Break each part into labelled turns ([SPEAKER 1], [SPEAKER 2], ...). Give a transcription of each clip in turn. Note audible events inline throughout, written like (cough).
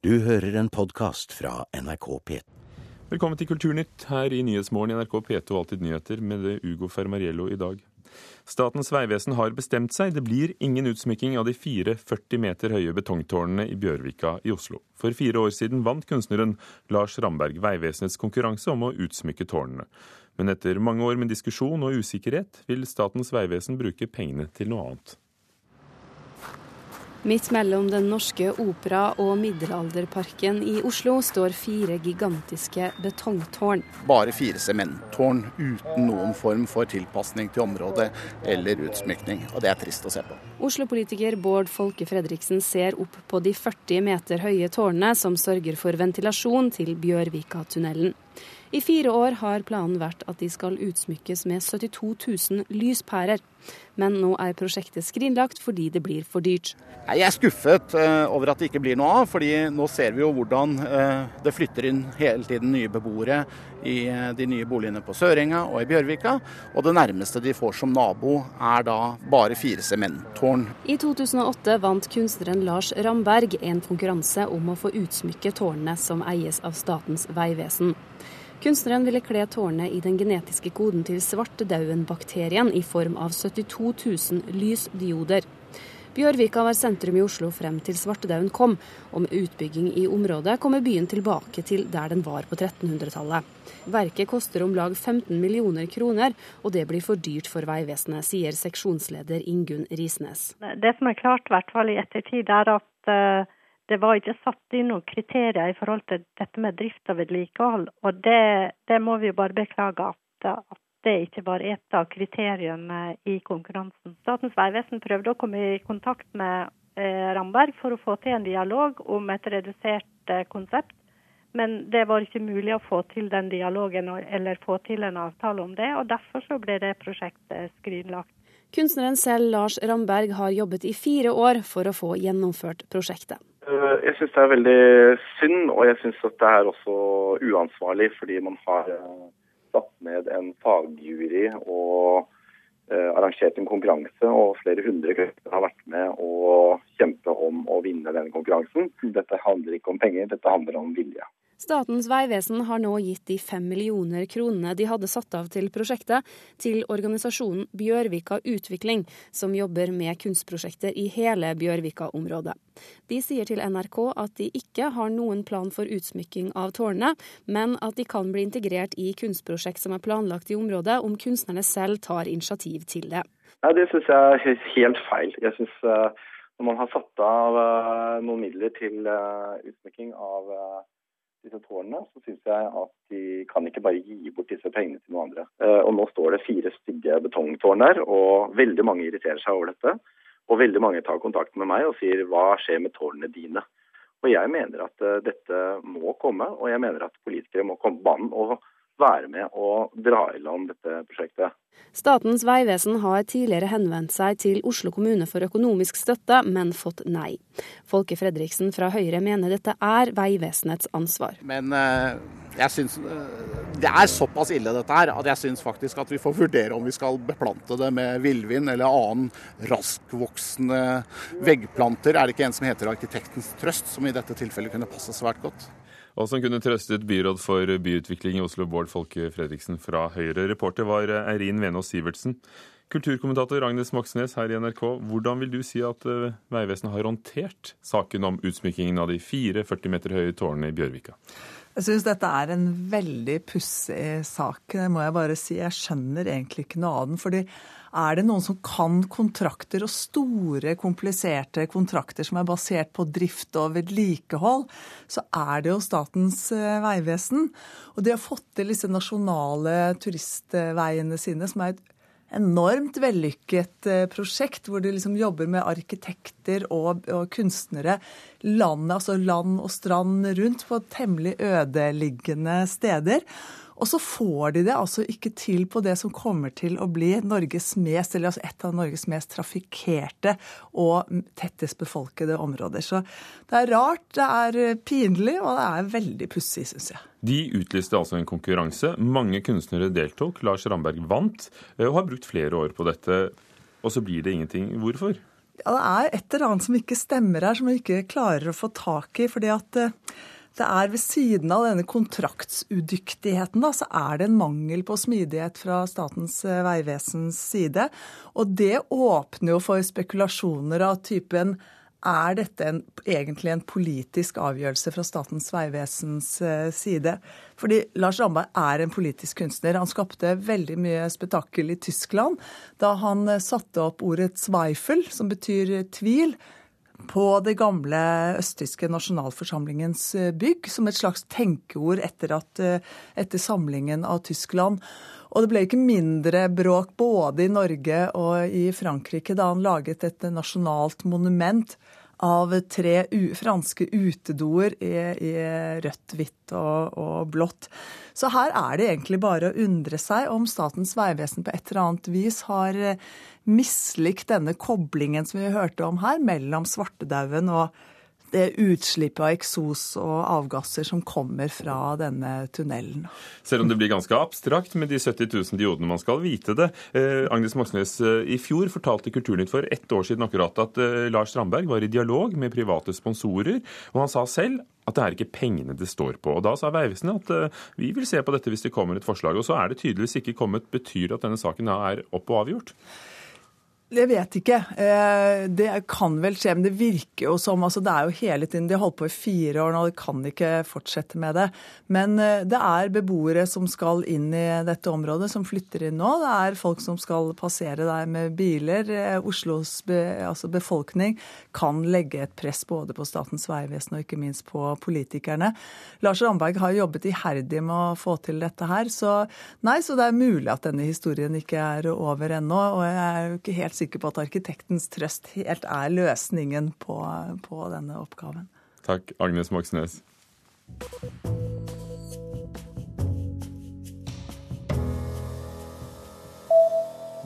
[SPEAKER 1] Du hører en podkast fra NRK P2.
[SPEAKER 2] Velkommen til Kulturnytt her i Nyhetsmorgen i NRK P2 Alltid nyheter med det Ugo Fermariello i dag. Statens vegvesen har bestemt seg. Det blir ingen utsmykking av de fire 40 meter høye betongtårnene i Bjørvika i Oslo. For fire år siden vant kunstneren Lars Ramberg Vegvesenets konkurranse om å utsmykke tårnene. Men etter mange år med diskusjon og usikkerhet vil Statens vegvesen bruke pengene til noe annet.
[SPEAKER 3] Midt mellom Den norske opera og Middelalderparken i Oslo står fire gigantiske betongtårn.
[SPEAKER 4] Bare fire sementtårn uten noen form for tilpasning til området eller utsmykning. Og det er trist å se på.
[SPEAKER 3] Oslo-politiker Bård Folke Fredriksen ser opp på de 40 meter høye tårnene som sørger for ventilasjon til Bjørvikatunnelen. I fire år har planen vært at de skal utsmykkes med 72 000 lyspærer. Men nå er prosjektet skrinlagt fordi det blir for dyrt.
[SPEAKER 4] Jeg er skuffet eh, over at det ikke blir noe av, fordi nå ser vi jo hvordan eh, det flytter inn hele tiden nye beboere i eh, de nye boligene på Sørenga og i Bjørvika. Og det nærmeste de får som nabo er da bare fire sementtårn.
[SPEAKER 3] I 2008 vant kunstneren Lars Ramberg en konkurranse om å få utsmykke tårnene som eies av Statens vegvesen. Kunstneren ville kle tårnet i den genetiske koden til svartedauden-bakterien i form av 72 000 lysdioder. Bjørvika var sentrum i Oslo frem til svartedauden kom, og med utbygging i området kommer byen tilbake til der den var på 1300-tallet. Verket koster om lag 15 millioner kroner, og det blir for dyrt for Vegvesenet, sier seksjonsleder Ingunn Risnes.
[SPEAKER 5] Det som er klart, i hvert fall i ettertid, er at uh det var ikke satt inn noen kriterier i forhold til dette med drift og vedlikehold. Og det, det må vi jo bare beklage at, at, det ikke var et av kriteriene i konkurransen. Statens vegvesen prøvde å komme i kontakt med eh, Ramberg for å få til en dialog om et redusert eh, konsept. Men det var ikke mulig å få til den dialogen eller få til en avtale om det. og Derfor så ble det prosjektet skrinlagt.
[SPEAKER 3] Kunstneren selv, Lars Ramberg, har jobbet i fire år for å få gjennomført prosjektet.
[SPEAKER 6] Eh, jeg syns det er veldig synd, og jeg syns det er også uansvarlig, fordi man har eh, en fagjury og eh, arrangert en konkurranse, og flere hundre krefter har vært med å kjempe om å vinne denne konkurransen. Dette handler ikke om penger, dette handler om vilje.
[SPEAKER 3] Statens vegvesen har nå gitt de fem millioner kronene de hadde satt av til prosjektet, til organisasjonen Bjørvika Utvikling, som jobber med kunstprosjekter i hele Bjørvika-området. De sier til NRK at de ikke har noen plan for utsmykking av tårnene, men at de kan bli integrert i kunstprosjekt som er planlagt i området, om kunstnerne selv tar initiativ til det.
[SPEAKER 6] Nei, Det syns jeg er helt feil. Jeg synes uh, Når man har satt av uh, noen midler til uh, utsmykking av disse tårnene, så syns jeg at de kan ikke bare gi bort disse pengene til noen andre. Eh, og nå står det fire stygge betongtårn der, og veldig mange irriterer seg over dette. Og veldig mange tar kontakt med meg og sier hva skjer med tårnene dine? Og jeg mener at uh, dette må komme, og jeg mener at politikere må komme på banen og være med og dra i land dette prosjektet.
[SPEAKER 3] Statens vegvesen har tidligere henvendt seg til Oslo kommune for økonomisk støtte, men fått nei. Folke Fredriksen fra Høyre mener dette er Vegvesenets ansvar.
[SPEAKER 4] Men uh, jeg synes uh, det er såpass ille dette her, at jeg syns faktisk at vi får vurdere om vi skal beplante det med villvin eller annen raskvoksende veggplanter. Er det ikke en som heter Arkitektens trøst, som i dette tilfellet kunne passe svært godt?
[SPEAKER 2] Og som kunne trøstet byråd for byutvikling i Oslo, Bård Folke Fredriksen fra Høyre. Reporter var Eirin Venås Sivertsen. Kulturkommentator Agnes Moxnes her i NRK, hvordan vil du si at eh, Vegvesenet har håndtert saken om utsmykkingen av de fire 40 meter høye tårnene i Bjørvika?
[SPEAKER 7] Jeg syns dette er en veldig pussig sak, det må jeg bare si. Jeg skjønner egentlig ikke noe av den. fordi er det noen som kan kontrakter og store, kompliserte kontrakter som er basert på drift og vedlikehold, så er det jo Statens eh, vegvesen. Og de har fått til disse nasjonale turistveiene sine, som er et enormt vellykket eh, prosjekt, hvor de liksom jobber med arkitekter og, og kunstnere landet, altså land og strand rundt, på temmelig ødeliggende steder. Og så får de det altså ikke til på det som kommer til å bli Norges mest, eller altså et av Norges mest trafikkerte og tettest befolkede områder. Så det er rart, det er pinlig, og det er veldig pussig, syns jeg.
[SPEAKER 2] De utlyste altså en konkurranse. Mange kunstnere deltok. Lars Ramberg vant, eh, og har brukt flere år på dette. Og så blir det ingenting. Hvorfor?
[SPEAKER 7] Ja, det er et eller annet som ikke stemmer her, som vi ikke klarer å få tak i. fordi at eh, det er ved siden av denne kontraktsudyktigheten, da, så er det en mangel på smidighet fra Statens eh, vegvesens side. Og det åpner jo for spekulasjoner av typen er dette en, egentlig en politisk avgjørelse fra Statens vegvesens eh, side? Fordi Lars Ramberg er en politisk kunstner. Han skapte veldig mye spetakkel i Tyskland da han eh, satte opp ordet 'Zweifel', som betyr tvil, på det gamle østtyske nasjonalforsamlingens eh, bygg, som et slags tenkeord etter, at, etter samlingen av Tyskland. Og det ble ikke mindre bråk både i Norge og i Frankrike da han laget et nasjonalt monument av tre franske utedoer i, i rødt, hvitt og, og, blått. Så her er det egentlig bare å undre seg om Statens vegvesen på et eller annet vis har mislikt denne koblingen som vi hørte om her, mellom svartedauden og det utslippet av eksos og avgasser som kommer fra denne tunnelen.
[SPEAKER 2] Selv om det blir ganske abstrakt med de 70 000 diodene, man skal vite det. Eh, Agnes Moxnes, eh, i fjor fortalte Kulturnytt for ett år siden akkurat at eh, Lars Strandberg var i dialog med private sponsorer, og han sa selv at det er ikke pengene det står på. Og Da sa Vegvesenet at eh, vi vil se på dette hvis det kommer et forslag. Og så er det tydeligvis ikke kommet. Betyr det at denne saken er opp og avgjort?
[SPEAKER 7] Jeg vet ikke. Eh, det kan vel skje, men det virker jo som altså Det er jo hele tiden De har holdt på i fire år nå, de kan ikke fortsette med det. Men eh, det er beboere som skal inn i dette området, som flytter inn nå. Det er folk som skal passere der med biler. Eh, Oslos be, altså befolkning kan legge et press både på Statens vegvesen og ikke minst på politikerne. Lars Ramberg har jobbet iherdig med å få til dette her. Så nei, så det er mulig at denne historien ikke er over ennå. Og jeg er jo ikke helt sikker på at arkitektens trøst helt er løsningen på, på denne oppgaven.
[SPEAKER 2] Takk, Agnes Moxnes.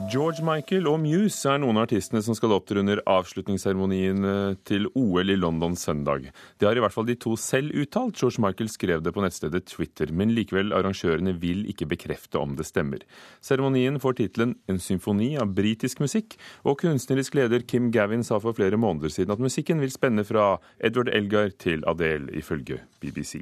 [SPEAKER 2] George Michael og Muse er noen av artistene som skal opptre under avslutningsseremonien eh, til OL i London søndag. Det har i hvert fall de to selv uttalt. George Michael skrev det på nettstedet Twitter, men likevel arrangørene vil ikke bekrefte om det stemmer. Seremonien får tittelen En symfoni av britisk musikk, og kunstnerisk leder Kim Gavin sa for flere måneder siden at musikken vil spenne fra Edward Elgar til Adele, ifølge BBC.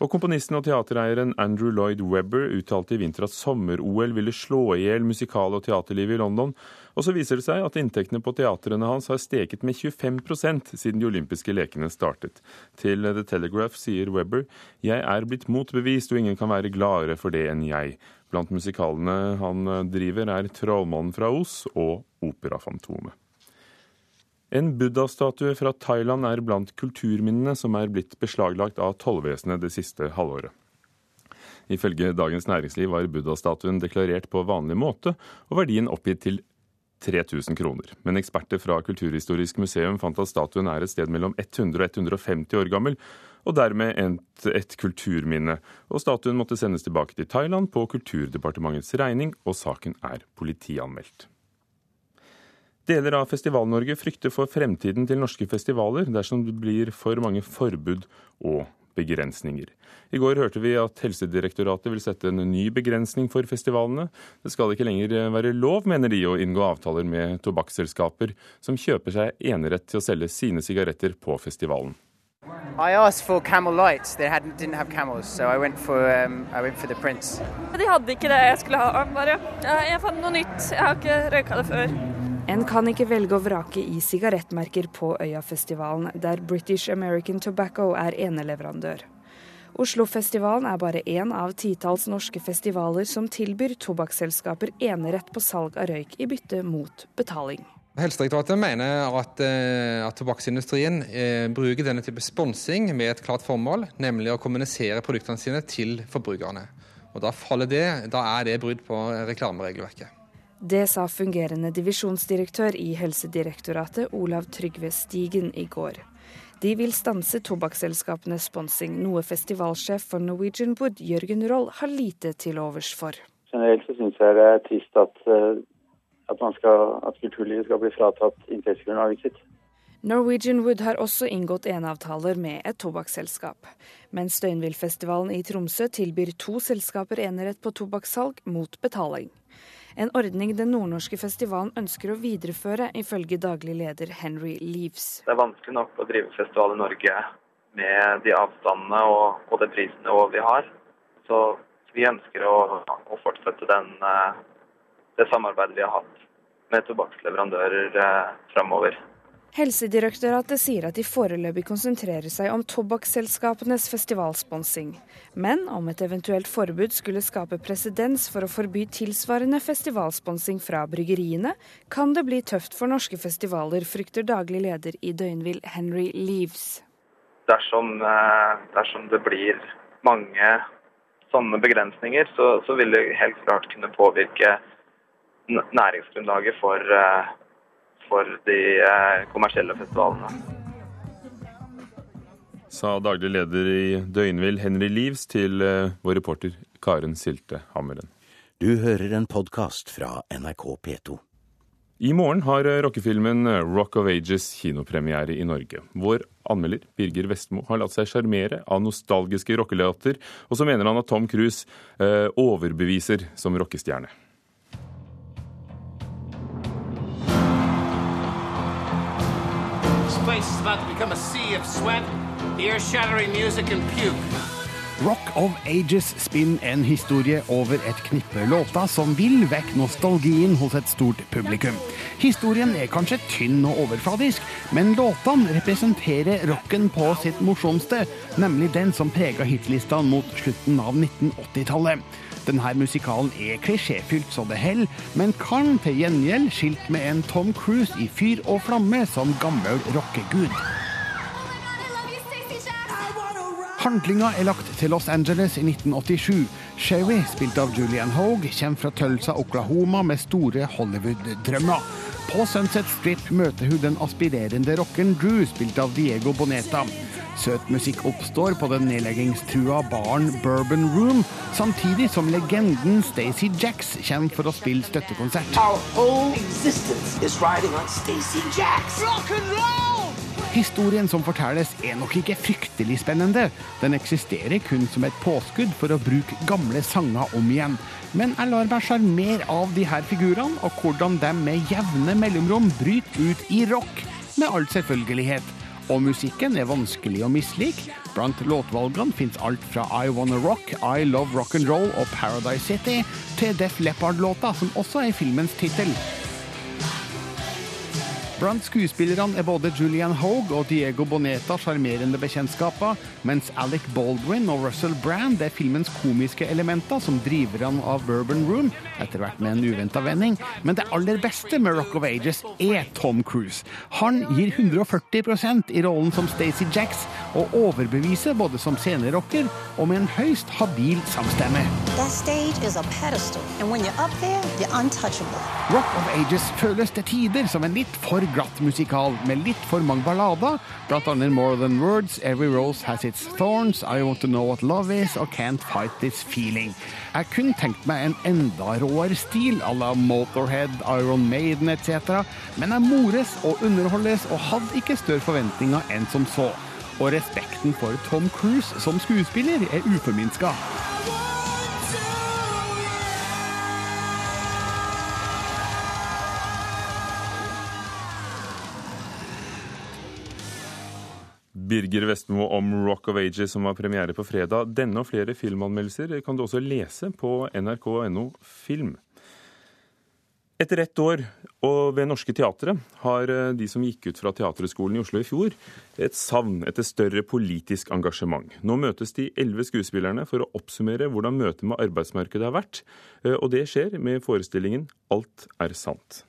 [SPEAKER 2] Og komponisten og teatereieren Andrew Lloyd Webber uttalte i vinter at sommer-OL ville slå i hjel musikal- og teaterlivet i London. Og så viser det seg at inntektene på teatrene hans har steket med 25% siden de olympiske lekene startet. Til The Telegraph sier Webber jeg er blitt motbevist, og ingen kan være gladere for det enn jeg. Blant musikalene han driver er Trollmannen fra Os og Operafantomet. En buddha-statue fra Thailand er blant kulturminnene som er blitt beslaglagt av tollvesenet det siste halvåret. Ifølge Dagens Næringsliv var buddha-statuen deklarert på vanlig måte, og verdien oppgitt til 3000 kroner. Men eksperter fra Kulturhistorisk museum fant at statuen er et sted mellom 100 og 150 år gammel, og dermed et, et kulturminne. Og statuen måtte sendes tilbake til Thailand på Kulturdepartementets regning, og saken er politianmeldt. Deler av Festival-Norge frykter for fremtiden til norske festivaler dersom det blir for mange forbud og begrensninger. I går hørte vi at Helsedirektoratet vil sette en ny begrensning for festivalene. Det skal ikke lenger være lov, mener de, å inngå avtaler med tobakksselskaper som kjøper seg enerett til å selge sine sigaretter på festivalen.
[SPEAKER 8] I asked for Camel Lights. They hadn't, didn't have camels, so I went for um, I went for the Prince.
[SPEAKER 9] De hadde ikke det jeg skulle ha. Bare. Jeg fant noe nytt. Jeg har ikke røyka det før.
[SPEAKER 3] En kan ikke velge og vrake i sigarettmerker på Øyafestivalen, der British American Tobacco er eneleverandør. Oslofestivalen er bare én av titalls norske festivaler som tilbyr tobakksselskaper enerett på salg av røyk i bytte mot betaling.
[SPEAKER 10] Helsedirektoratet mener at, eh, at tobakksindustrien eh, bruker denne type sponsing med et klart formål, nemlig å kommunisere produktene sine til forbrukerne. Og Da, det, da er det brudd på reklameregelverket.
[SPEAKER 3] Det sa fungerende divisjonsdirektør i Helsedirektoratet Olav Trygve Stigen i går. De vil stanse tobakksselskapenes sponsing, noe festivalsjef for Norwegian Wood, Jørgen Roll, har lite til overs for.
[SPEAKER 6] Generelt så syns jeg det er trist at, eh, at, skal, at kulturlivet skal bli fratatt inntektsgrunnlaget sitt.
[SPEAKER 3] Norwegian Wood har også inngått eneavtaler med et tobakksselskap. Mens Døgnvillfestivalen i Tromsø tilbyr to selskaper enerett på tobakkssalg mot betaling.
[SPEAKER 11] En ordning den nordnorske festivalen ønsker å videreføre, ifølge daglig leder Henry Leaves.
[SPEAKER 12] Det er vanskelig nok å drive festival i Norge med de avstandene og, og det prisnivået vi har. Så vi ønsker å, å fortsette den, eh, det samarbeidet vi har hatt med tobakksleverandører eh, framover.
[SPEAKER 11] Helsedirektoratet sier at de foreløpig konsentrerer seg om tobakksselskapenes festivalsponsing. Men om et eventuelt forbud skulle skape presedens for å forby tilsvarende festivalsponsing fra bryggeriene, kan det bli tøft for norske festivaler, frykter daglig leder i Døgnvill Henry Leaves.
[SPEAKER 12] Dersom, eh, dersom det blir mange sånne begrensninger, så, så vil det helt klart kunne påvirke næringsgrunnlaget for uh, for de eh, kommersielle festivalene.
[SPEAKER 2] Sa daglig leder i Døgnvill Henry Livs, til eh, vår reporter Karen Silte Hammeren.
[SPEAKER 1] Du hører en podkast fra NRK P2.
[SPEAKER 2] I morgen har eh, rockefilmen Rock of Ages kinopremiere i Norge. Vår anmelder Birger Vestmo har latt seg sjarmere av nostalgiske rockelåter, og så mener han at Tom Cruise eh, overbeviser som rockestjerne.
[SPEAKER 13] Place is about to become a sea of sweat, ear-shattering music and puke.
[SPEAKER 14] Rock of Ages spinner en historie over et knippe låter som vil vekke nostalgien hos et stort publikum. Historien er kanskje tynn og overfladisk, men låtene representerer rocken på sitt morsomste, nemlig den som prega hitlistene mot slutten av 1980-tallet. Denne musikalen er klisjéfylt så det holder, men kan til gjengjeld skilt med en Tom Cruise i fyr og flamme som gammel rockegud. Handlinga er lagt til Los Angeles i 1987. Sherry, spilt av Julian Hogue, kommer fra Tulsa, Oklahoma med store Hollywood-drømmer. På Sunset Strip møter hun den aspirerende rockeren Drew, spilt av Diego Boneta. Søt musikk oppstår på den nedleggingstrua baren Bourbon Room, samtidig som legenden Stacey Jacks kommer for å spille støttekonsert. Historien som fortelles er nok ikke fryktelig spennende. Den eksisterer kun som et påskudd for å bruke gamle sanger om igjen. Men jeg lar meg sjarmere av de her figurene, og hvordan de med jevne mellomrom bryter ut i rock. Med all selvfølgelighet. Og musikken er vanskelig å mislike. Blant låtvalgene fins alt fra I Wanna Rock, I Love Rock and Roll og Paradise City til Def Leppard-låta, som også er filmens tittel. Blant skuespillerne er både Julian Hogue og Diego Boneta sjarmerende bekjentskaper, mens Alec Baldwin og Russell Brand er filmens komiske elementer som driverne av Bourbon Room, etter hvert med en uventa vending. Men det aller beste med Rock of Ages er Tom Cruise. Han gir 140% i rollen som Stacey Jacks, og overbeviser både som scenerocker og med en høyst habil samstemme. Rock of Ages føles til tider som en litt for glatt musikal med litt for mange ballader, blant annet More Than Words, Every Rose Has Its Thorns, I Want To Know What Love Is og Can't Fight This Feeling. Jeg kunne tenkt meg en enda råere stil à la Motorhead, Iron Maiden etc., men jeg mores og underholdes og hadde ikke større forventninger enn som så. Og respekten for Tom Cruise som skuespiller er uforminska.
[SPEAKER 2] Birger Vestmo om Rock of Ages som har premiere på fredag. Denne og flere filmanmeldelser kan du også lese på nrk.no film. Etter ett år og ved Norske Teatret har eh, de som gikk ut fra Teaterhøgskolen i Oslo i fjor, et savn etter større politisk engasjement. Nå møtes de elleve skuespillerne for å oppsummere hvordan møtet med arbeidsmarkedet har vært. Eh, og det skjer med forestillingen Alt er sant.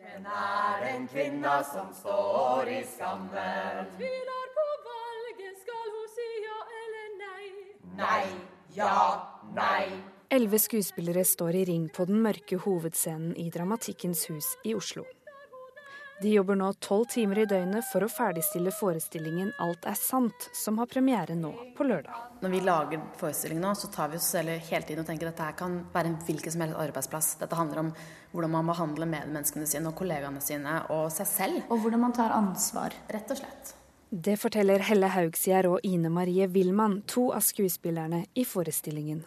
[SPEAKER 15] Den er en kvinne som står i skammen. Nei? Ja, nei.
[SPEAKER 11] Elleve skuespillere står i ring på den mørke hovedscenen i Dramatikkens hus i Oslo. De jobber nå tolv timer i døgnet for å ferdigstille forestillingen Alt er sant, som har premiere nå på lørdag.
[SPEAKER 16] Når vi lager forestillingen nå, så tar vi oss hele tiden og tenker at dette kan være en hvilken som helst arbeidsplass. Dette handler om hvordan man behandler medmenneskene sine og kollegaene sine og seg selv.
[SPEAKER 17] Og hvordan man tar ansvar.
[SPEAKER 16] Rett og slett.
[SPEAKER 11] Det forteller Helle Haugsgjerd og Ine Marie Wilman, to av skuespillerne i forestillingen.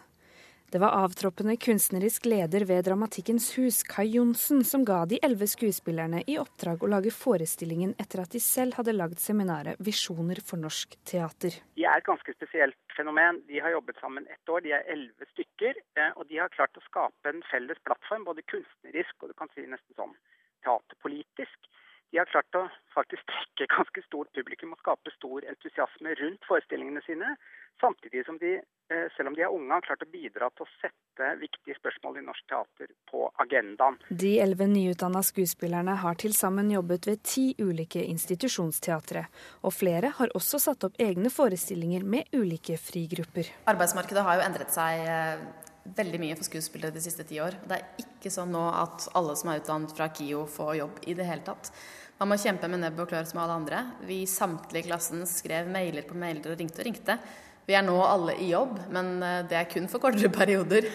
[SPEAKER 11] Det var avtroppende kunstnerisk leder ved Dramatikkens hus, Kai Johnsen, som ga de elleve skuespillerne i oppdrag å lage forestillingen etter at de selv hadde lagd seminaret 'Visjoner for norsk teater'.
[SPEAKER 17] De er et ganske spesielt fenomen. De har jobbet sammen ett år, de er elleve stykker. eh, Og de har klart å skape en felles plattform, både kunstnerisk og du kan si nesten sånn teaterpolitisk. De har klart å faktisk trekke ganske stort publikum og skape stor entusiasme rundt forestillingene sine. Samtidig som de, eh, selv om de er unge, har klart å bidra til å sette viktige spørsmål i norsk teater på agendaen.
[SPEAKER 11] De elleve nyutdanna skuespillerne har til sammen jobbet ved ti ulike institusjonsteatre, og flere har også satt opp egne forestillinger med ulike frigrupper.
[SPEAKER 16] Arbeidsmarkedet har jo endret seg eh, veldig mye for skuespillere de siste ti år. Det er ikke sånn nå at alle som er utdannet fra KIO får jobb i det hele tatt. Man må kjempe med nebb og klør som alle andre. Vi samtlige i klassen skrev mailer på mailer og ringte og ringte. Vi er nå alle i jobb, men eh, det er kun for kortere (laughs) perioder.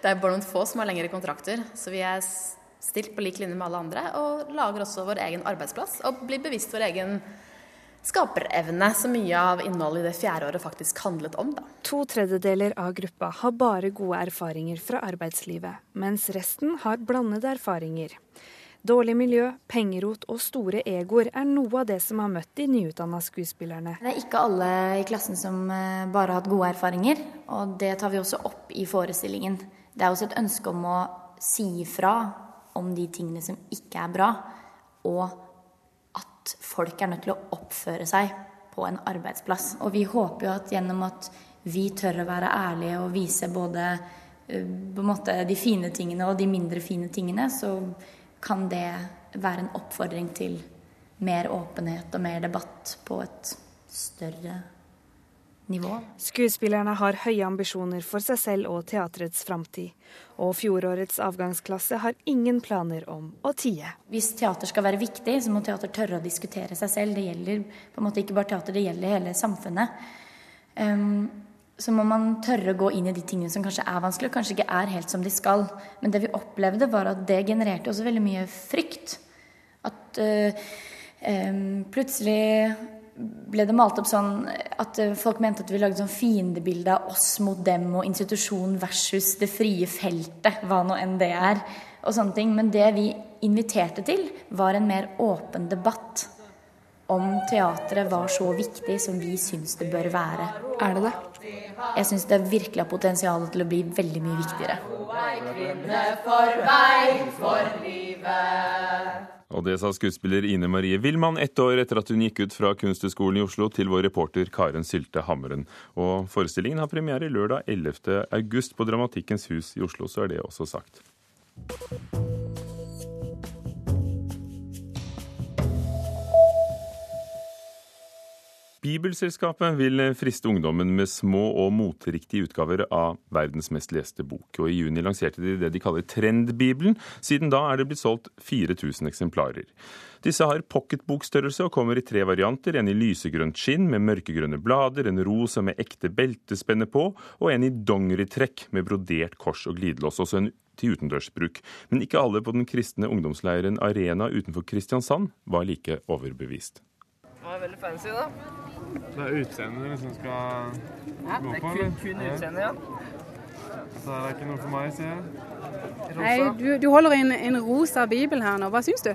[SPEAKER 16] Det er bare noen få som har lengre kontrakter. Så vi er stilt på lik linje med alle andre og lager også vår egen arbeidsplass og blir bevisst vår egen skaperevne, som mye av innholdet i det fjerde året faktisk handlet om. da.
[SPEAKER 11] To tredjedeler av gruppa har bare gode erfaringer fra arbeidslivet, mens resten har blandede erfaringer. Dårlig miljø, pengerot og store egoer er noe av det som har møtt de nyutdanna skuespillerne.
[SPEAKER 18] Det er ikke alle i klassen som eh, bare har hatt gode erfaringer, og det tar vi også opp i forestillingen. Det er også et ønske om å si ifra om de tingene som ikke er bra, og at folk er nødt til å oppføre seg på en arbeidsplass. Og vi håper jo at gjennom at vi tør å være ærlige og vise både eh, måte de fine tingene og de mindre fine tingene, så kan det være en oppfordring til mer åpenhet og mer debatt på et større nivå.
[SPEAKER 11] Skuespillerne har høye ambisjoner for seg selv og teatrets framtid. Og fjorårets avgangsklasse har ingen planer om å tie.
[SPEAKER 18] Hvis teater skal være viktig, så må teater tørre å diskutere seg selv. Det gjelder på en måte ikke bare teater, det gjelder hele samfunnet. Um, så må man tørre å gå inn i de tingene som kanskje er vanskelig, og kanskje ikke er helt som de skal. Men det vi opplevde, var at det genererte også veldig mye frykt. At uh, um, plutselig ble det malt opp sånn at eh, folk mente at vi lagde sånn fiendebilde av oss mot dem og institusjon versus det frie feltet, hva nå enn det er, og sånne ting. Men det vi inviterte til, var en mer åpen debatt om teatret var så viktig som vi syns det bør være.
[SPEAKER 11] Er det det?
[SPEAKER 18] Jeg syns det virkelig har potensial til å bli veldig mye viktigere.
[SPEAKER 2] Og det sa skuespiller Ine Marie Willmann ett år etter at hun gikk ut fra Kunsthøgskolen i Oslo til vår reporter Karen Sylte Hammeren. Og forestillingen har premiere lørdag 11. august på Dramatikkens hus i Oslo, så er det også sagt. Bibelselskapet vil friste ungdommen med små og moteriktige utgaver av verdens mest leste bok. Og I juni lanserte de det de kaller Trendbibelen. Siden da er det blitt solgt 4000 eksemplarer. Disse har pocketbokstørrelse og kommer i tre varianter. En i lysegrønt skinn med mørkegrønne blader, en rosa med ekte beltespenne på, og en i dongeritrekk med brodert kors og glidelås. Også en til utendørsbruk. Men ikke alle på den kristne ungdomsleiren Arena utenfor Kristiansand var like overbevist.
[SPEAKER 19] Det er veldig fancy, da.
[SPEAKER 20] Det er utseendet du liksom skal
[SPEAKER 19] Ja,
[SPEAKER 20] gå
[SPEAKER 19] det er kun, kun utseendet, ja.
[SPEAKER 20] Så er det ikke noe for meg, sier jeg.
[SPEAKER 21] Nei, du, du holder en, en rosa bibel her nå. Hva syns du?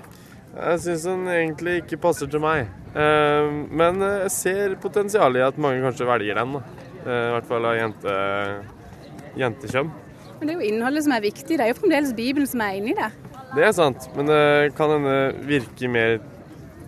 [SPEAKER 20] Jeg syns den egentlig ikke passer til meg. Eh, Men jeg ser potensial i at mange kanskje velger den. da. Eh, I hvert fall av jente, jentekjønn.
[SPEAKER 21] Men det er jo innholdet som er viktig. Det er jo fremdeles Bibelen som er inni der.
[SPEAKER 20] Det er sant, men det kan hende virke mer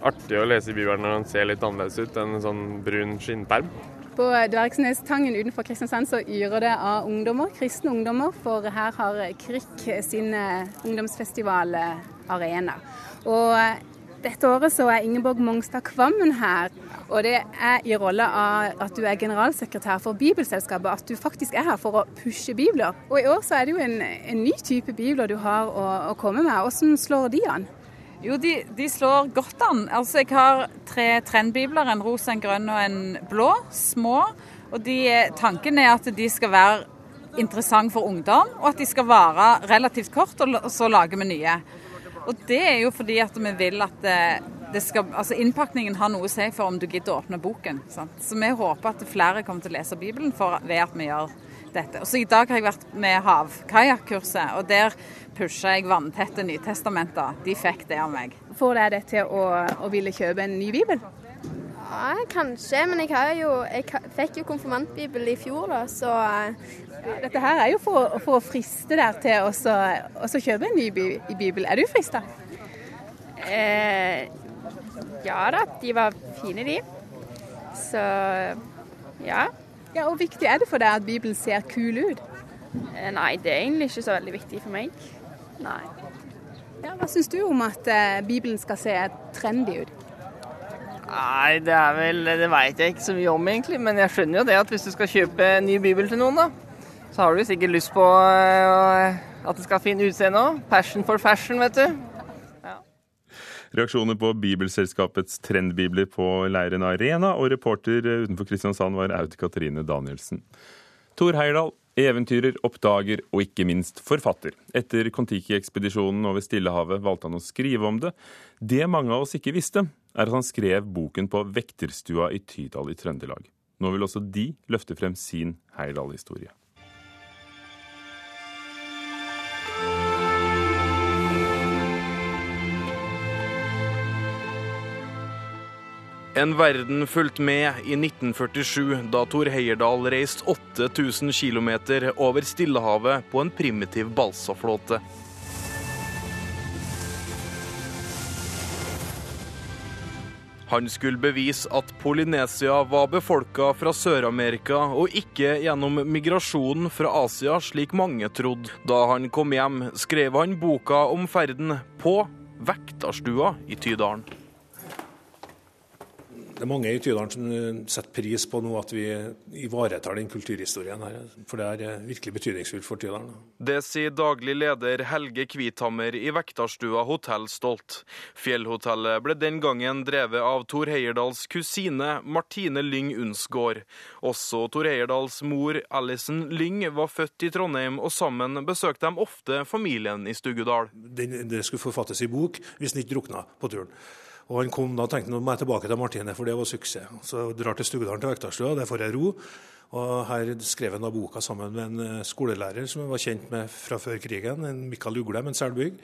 [SPEAKER 20] artig å lese Bibelen når den ser litt annerledes ut enn en sånn brun skinnperm.
[SPEAKER 21] På Dvergsnestangen utenfor Kristiansand så yrer det av ungdommer, kristne ungdommer, for her har KRIK sin eh, ungdomsfestival eh, arena. Og eh, dette året så er Ingeborg Mongstad Kvammen her, og det er i rolle av at du er generalsekretær for Bibelselskapet, at du faktisk er her for å pushe bibler. Og i år så er det jo en, en ny type bibler du har å, å komme med. Hvordan slår de an?
[SPEAKER 22] Jo, de, de slår godt an. Altså, Jeg har tre trendbibler, en rosa, en grønn og en blå. Små. Og de, Tanken er at de skal være interessante for ungdom, og at de skal vare relativt kort, og så lager vi nye. Og Det er jo fordi at vi vil at det, det skal, altså innpakningen har noe å si for om du gidder å åpne boken. Sant? Så vi håper at flere kommer til å lese Bibelen for, ved at vi gjør dette. Og så I dag har jeg vært med havkajakkurset, og der pusha jeg vanntette Nytestamenter. De fikk det av meg.
[SPEAKER 21] Får deg det til å, å ville kjøpe en ny bibel?
[SPEAKER 23] Ja, kanskje, men jeg, har jo, jeg fikk jo konfirmantbibel i fjor, da, så
[SPEAKER 21] Dette her er jo for, for å friste deg til å kjøpe en ny bibel. Er du frista?
[SPEAKER 23] eh, Ja da, de var fine, de. Så ja.
[SPEAKER 21] Ja, Hvor viktig er det for deg at Bibelen ser kul ut?
[SPEAKER 23] Eh, Nei, det er egentlig ikke så veldig viktig for meg. Nei.
[SPEAKER 21] Ja, hva syns du om at eh, Bibelen skal se trendy ut?
[SPEAKER 19] Nei, det er vel Det veit jeg ikke så mye om, egentlig. Men jeg skjønner jo det at hvis du skal kjøpe en ny bibel til noen, da, så har du sikkert lyst på eh, at det skal ha fin utseende òg. Passion for fashion, vet du.
[SPEAKER 2] Reaksjoner på Bibelselskapets trendbibler på Leiren Arena, og reporter utenfor Kristiansand var Aud Katrine Danielsen. Tor Heyerdahl, eventyrer, oppdager og ikke minst forfatter. Etter Kon-Tiki-ekspedisjonen over Stillehavet valgte han å skrive om det. Det mange av oss ikke visste, er at han skrev boken på vekterstua i Tydal i Trøndelag. Nå vil også de løfte frem sin Heyerdahl-historie.
[SPEAKER 24] En verden fulgte med i 1947, da Thor Heyerdahl reiste 8000 km over Stillehavet på en primitiv balsaflåte. Han skulle bevise at Polynesia var befolka fra Sør-Amerika, og ikke gjennom migrasjonen fra Asia, slik mange trodde. Da han kom hjem, skrev han boka om ferden på Vektarstua i Tydalen.
[SPEAKER 25] Det er mange i Tydalen som eh, setter pris på nå at vi ivaretar den kulturhistorien her. For det er eh, virkelig betydningsfullt for Tydalen.
[SPEAKER 24] Det sier daglig leder Helge Kvithammer i Vektarstua hotell Stolt. Fjellhotellet ble den gangen drevet av Tor Heyerdahls kusine Martine Lyng Unsgaard. Også Tor Heyerdahls mor Alison Lyng var født i Trondheim, og sammen besøkte de ofte familien i Stugudal.
[SPEAKER 25] Det skulle forfattes i bok hvis den ikke drukna på turen. Og han kom da og tenkte nå må jeg tilbake til Martine, for det var suksess. Så jeg drar til Stugedalen til Vektarstua, der får jeg ro. Og her skrev han da boka sammen med en eh, skolelærer som jeg var kjent med fra før krigen, en Mikael Uglem, en selbygg.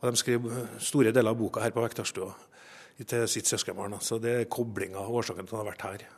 [SPEAKER 25] Og de skrev eh, store deler av boka her på Vektarstua til sitt søskenbarn. Så det er koblinga av årsaken til at han har vært her.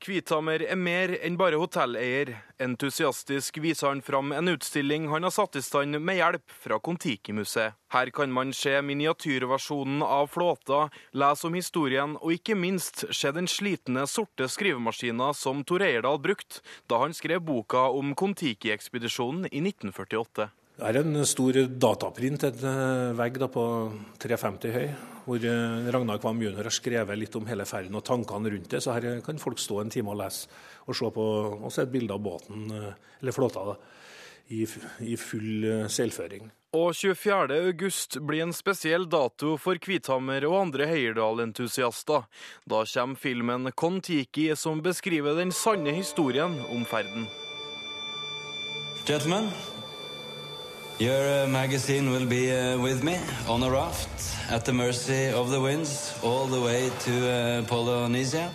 [SPEAKER 24] Kvithammer er mer enn bare hotelleier. Entusiastisk viser han fram en utstilling han har satt i stand med hjelp fra Kon-Tiki-museet. Her kan man se miniatyrversjonen av flåta, lese om historien og ikke minst se den slitne, sorte skrivemaskina som Tor Eierdal brukte da han skrev boka om Kon-Tiki-ekspedisjonen i 1948.
[SPEAKER 25] Det er en stor dataprint, en eh, vegg da på 350 høy, hvor eh, Ragnar Kvam jr. har skrevet litt om hele ferden og tankene rundt det. Så her kan folk stå en time og lese og se på og se et bilde av båten, eh, eller flåta, da, i, i full eh, seilføring.
[SPEAKER 24] Og 24. august blir en spesiell dato for Kvithammer og andre Heierdal-entusiaster. Da kommer filmen Kon-Tiki, som beskriver den sanne historien om ferden.
[SPEAKER 26] Gentlemen, your uh, magazine will be uh, with me on a raft at the mercy of the winds all the way to uh, Polynesia.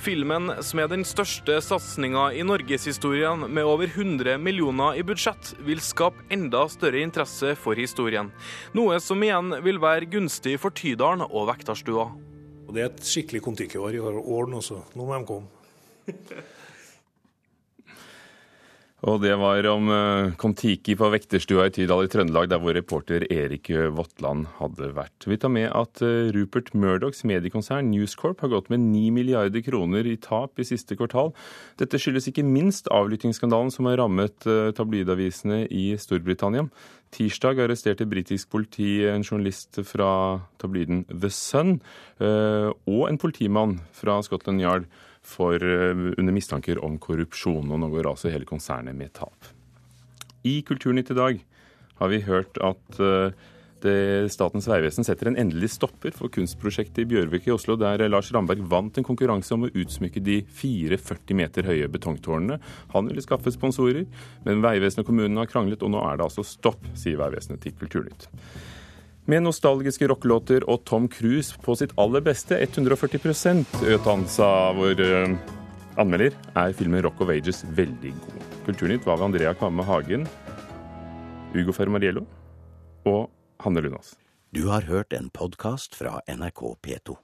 [SPEAKER 24] Filmen, som er den største satsinga i norgeshistorien med over 100 millioner i budsjett, vil skape enda større interesse for historien. Noe som igjen vil være gunstig for Tydalen og Vektarstua.
[SPEAKER 25] Det er et skikkelig Kon-Tiki-år nå, så. Nå må de komme. (laughs)
[SPEAKER 2] Og det var om eh, Kon-Tiki på vekterstua i Tydal i Trøndelag, der vår reporter Erik Votland hadde vært. Vi tar med at eh, Rupert Murdochs mediekonsern News Corp har gått med 9 milliarder kroner i tap i siste kvartal. Dette skyldes ikke minst avlyttingsskandalen som har rammet eh, tabloidavisene i Storbritannia. Tirsdag arresterte britisk politi en journalist fra tabloiden The Sun og en politimann fra Scotland Yard for, under mistanker om korrupsjon. Og nå går altså hele konsernet med tap. I Kulturnytt i dag har vi hørt at det, Statens vegvesen setter en endelig stopper for kunstprosjektet i Bjørvik i Oslo, der Lars Ramberg vant en konkurranse om å utsmykke de fire 40 meter høye betongtårnene. Han ville skaffe sponsorer, men Vegvesenet og kommunen har kranglet, og nå er det altså stopp, sier Vegvesenet til Kulturnytt. Med nostalgiske rockelåter og Tom Cruise på sitt aller beste, 140 Øtan, sa vår uh, anmelder, er filmen Rock of Ages veldig god. Kulturnytt var ved Andrea Kvamme Hagen, Ugo Fermariello og Hanne Lunås.
[SPEAKER 1] Du har hørt en podkast fra NRK P2.